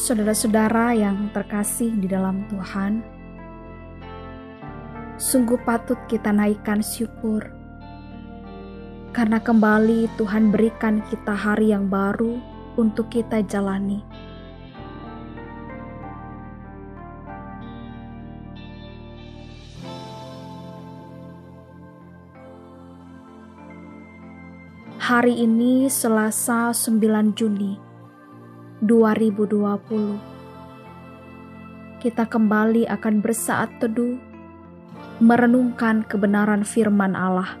Saudara-saudara yang terkasih di dalam Tuhan, sungguh patut kita naikkan syukur karena kembali Tuhan berikan kita hari yang baru untuk kita jalani. Hari ini Selasa 9 Juni 2020. Kita kembali akan bersaat teduh merenungkan kebenaran firman Allah.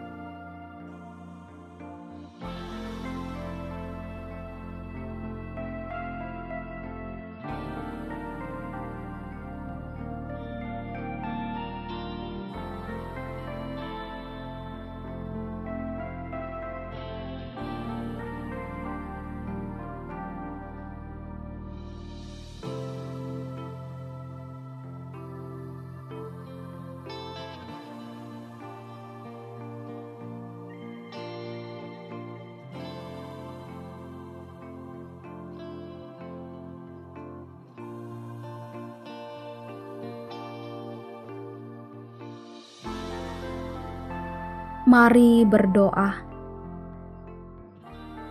Mari berdoa.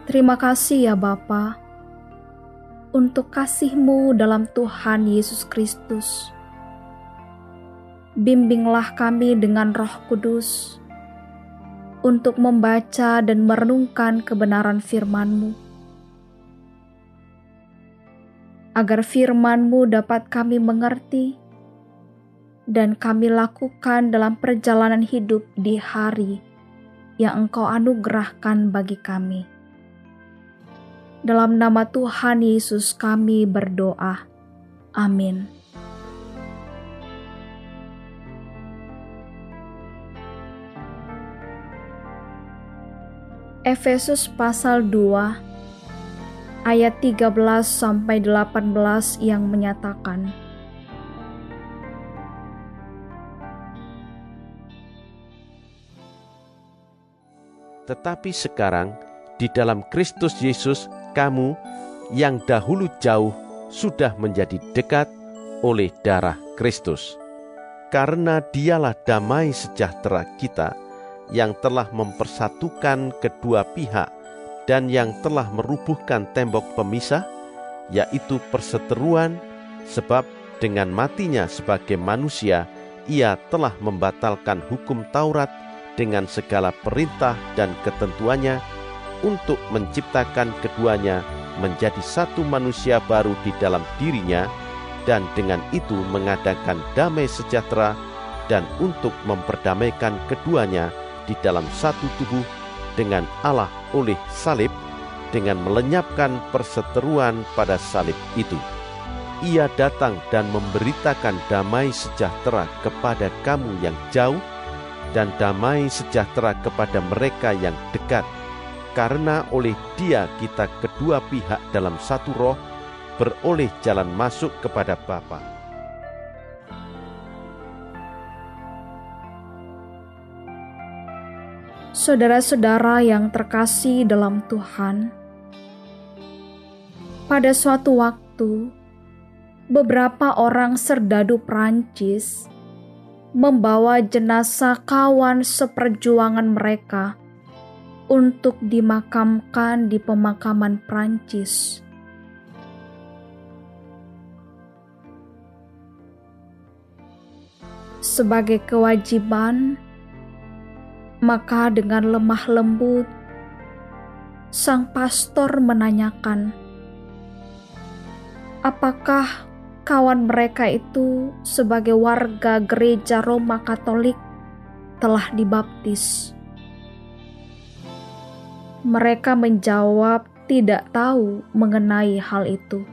Terima kasih ya Bapa untuk kasih-Mu dalam Tuhan Yesus Kristus. Bimbinglah kami dengan roh kudus untuk membaca dan merenungkan kebenaran firman-Mu. Agar firman-Mu dapat kami mengerti dan kami lakukan dalam perjalanan hidup di hari yang Engkau anugerahkan bagi kami. Dalam nama Tuhan Yesus kami berdoa. Amin. Efesus pasal 2 ayat 13 sampai 18 yang menyatakan Tetapi sekarang di dalam Kristus Yesus kamu yang dahulu jauh sudah menjadi dekat oleh darah Kristus. Karena dialah damai sejahtera kita yang telah mempersatukan kedua pihak dan yang telah merubuhkan tembok pemisah, yaitu perseteruan, sebab dengan matinya sebagai manusia, ia telah membatalkan hukum Taurat dengan segala perintah dan ketentuannya untuk menciptakan keduanya menjadi satu manusia baru di dalam dirinya dan dengan itu mengadakan damai sejahtera dan untuk memperdamaikan keduanya di dalam satu tubuh dengan Allah oleh salib dengan melenyapkan perseteruan pada salib itu. Ia datang dan memberitakan damai sejahtera kepada kamu yang jauh dan damai sejahtera kepada mereka yang dekat, karena oleh Dia kita kedua pihak dalam satu roh beroleh jalan masuk kepada Bapa. Saudara-saudara yang terkasih dalam Tuhan, pada suatu waktu beberapa orang serdadu Prancis membawa jenazah kawan seperjuangan mereka untuk dimakamkan di pemakaman Prancis. Sebagai kewajiban, maka dengan lemah lembut sang pastor menanyakan, "Apakah kawan mereka itu sebagai warga gereja Roma Katolik telah dibaptis. Mereka menjawab tidak tahu mengenai hal itu.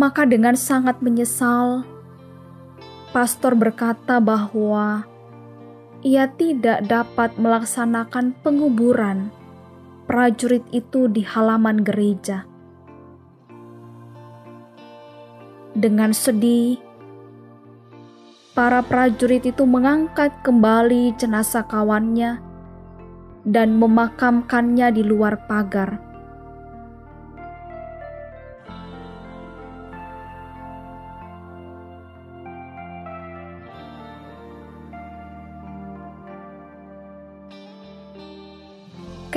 Maka dengan sangat menyesal, pastor berkata bahwa ia tidak dapat melaksanakan penguburan prajurit itu di halaman gereja. Dengan sedih, para prajurit itu mengangkat kembali jenazah kawannya dan memakamkannya di luar pagar.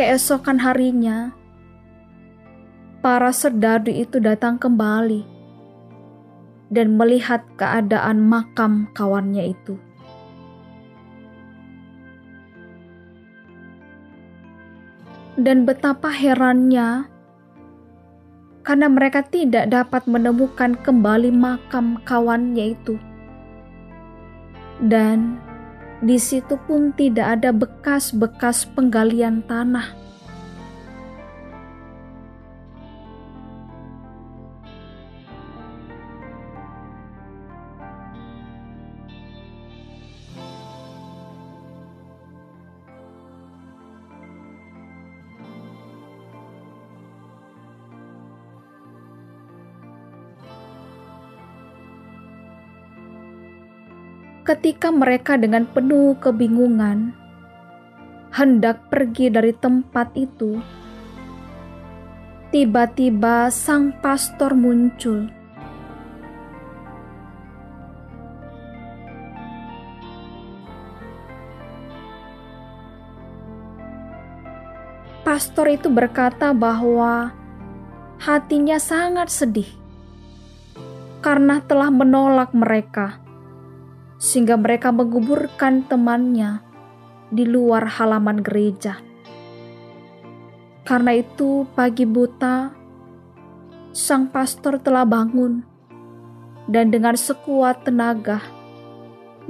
Keesokan harinya, para serdadu itu datang kembali dan melihat keadaan makam kawannya itu. Dan betapa herannya karena mereka tidak dapat menemukan kembali makam kawannya itu. Dan di situ pun tidak ada bekas-bekas penggalian tanah. Ketika mereka dengan penuh kebingungan hendak pergi dari tempat itu, tiba-tiba sang pastor muncul. Pastor itu berkata bahwa hatinya sangat sedih karena telah menolak mereka sehingga mereka menguburkan temannya di luar halaman gereja. Karena itu, pagi buta, sang pastor telah bangun, dan dengan sekuat tenaga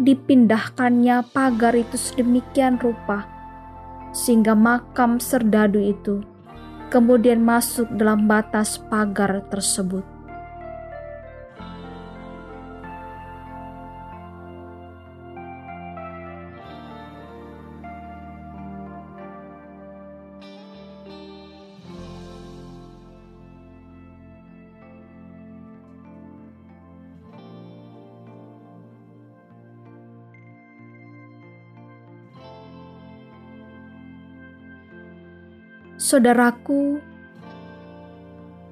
dipindahkannya pagar itu sedemikian rupa, sehingga makam serdadu itu kemudian masuk dalam batas pagar tersebut. Saudaraku,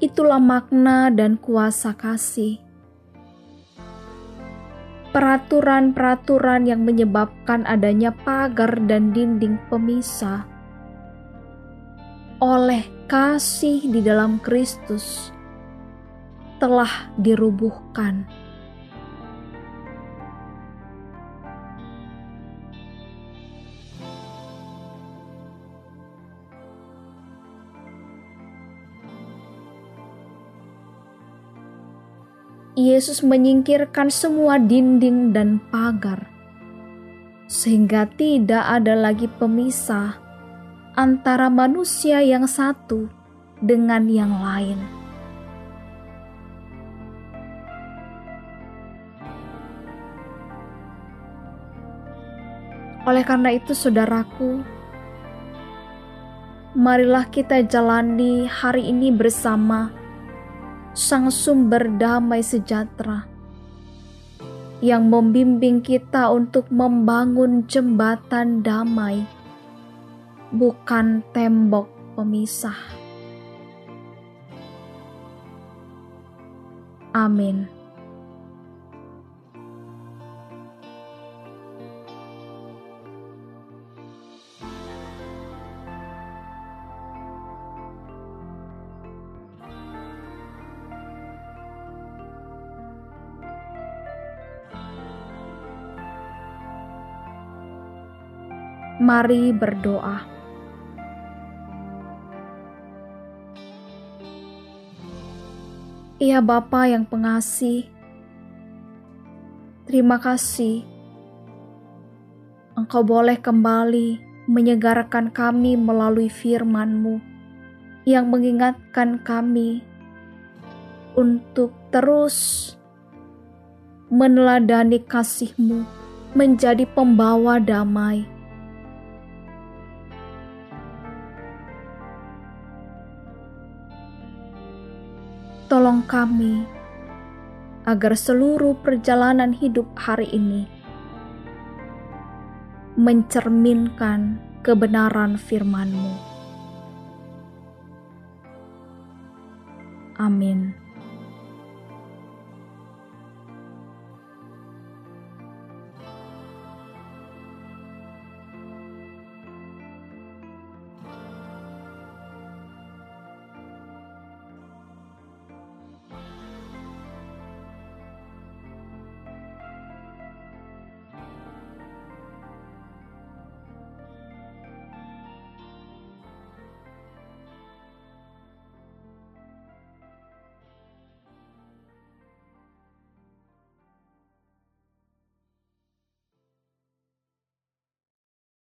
itulah makna dan kuasa kasih. Peraturan-peraturan yang menyebabkan adanya pagar dan dinding pemisah oleh kasih di dalam Kristus telah dirubuhkan. Yesus menyingkirkan semua dinding dan pagar, sehingga tidak ada lagi pemisah antara manusia yang satu dengan yang lain. Oleh karena itu, saudaraku, marilah kita jalani hari ini bersama Sang Sumber Damai Sejahtera yang membimbing kita untuk membangun jembatan damai, bukan tembok pemisah. Amin. Mari berdoa. Ya Bapa yang pengasih, terima kasih Engkau boleh kembali menyegarkan kami melalui firman-Mu yang mengingatkan kami untuk terus meneladani kasih-Mu menjadi pembawa damai. Kami agar seluruh perjalanan hidup hari ini mencerminkan kebenaran firman-Mu. Amin.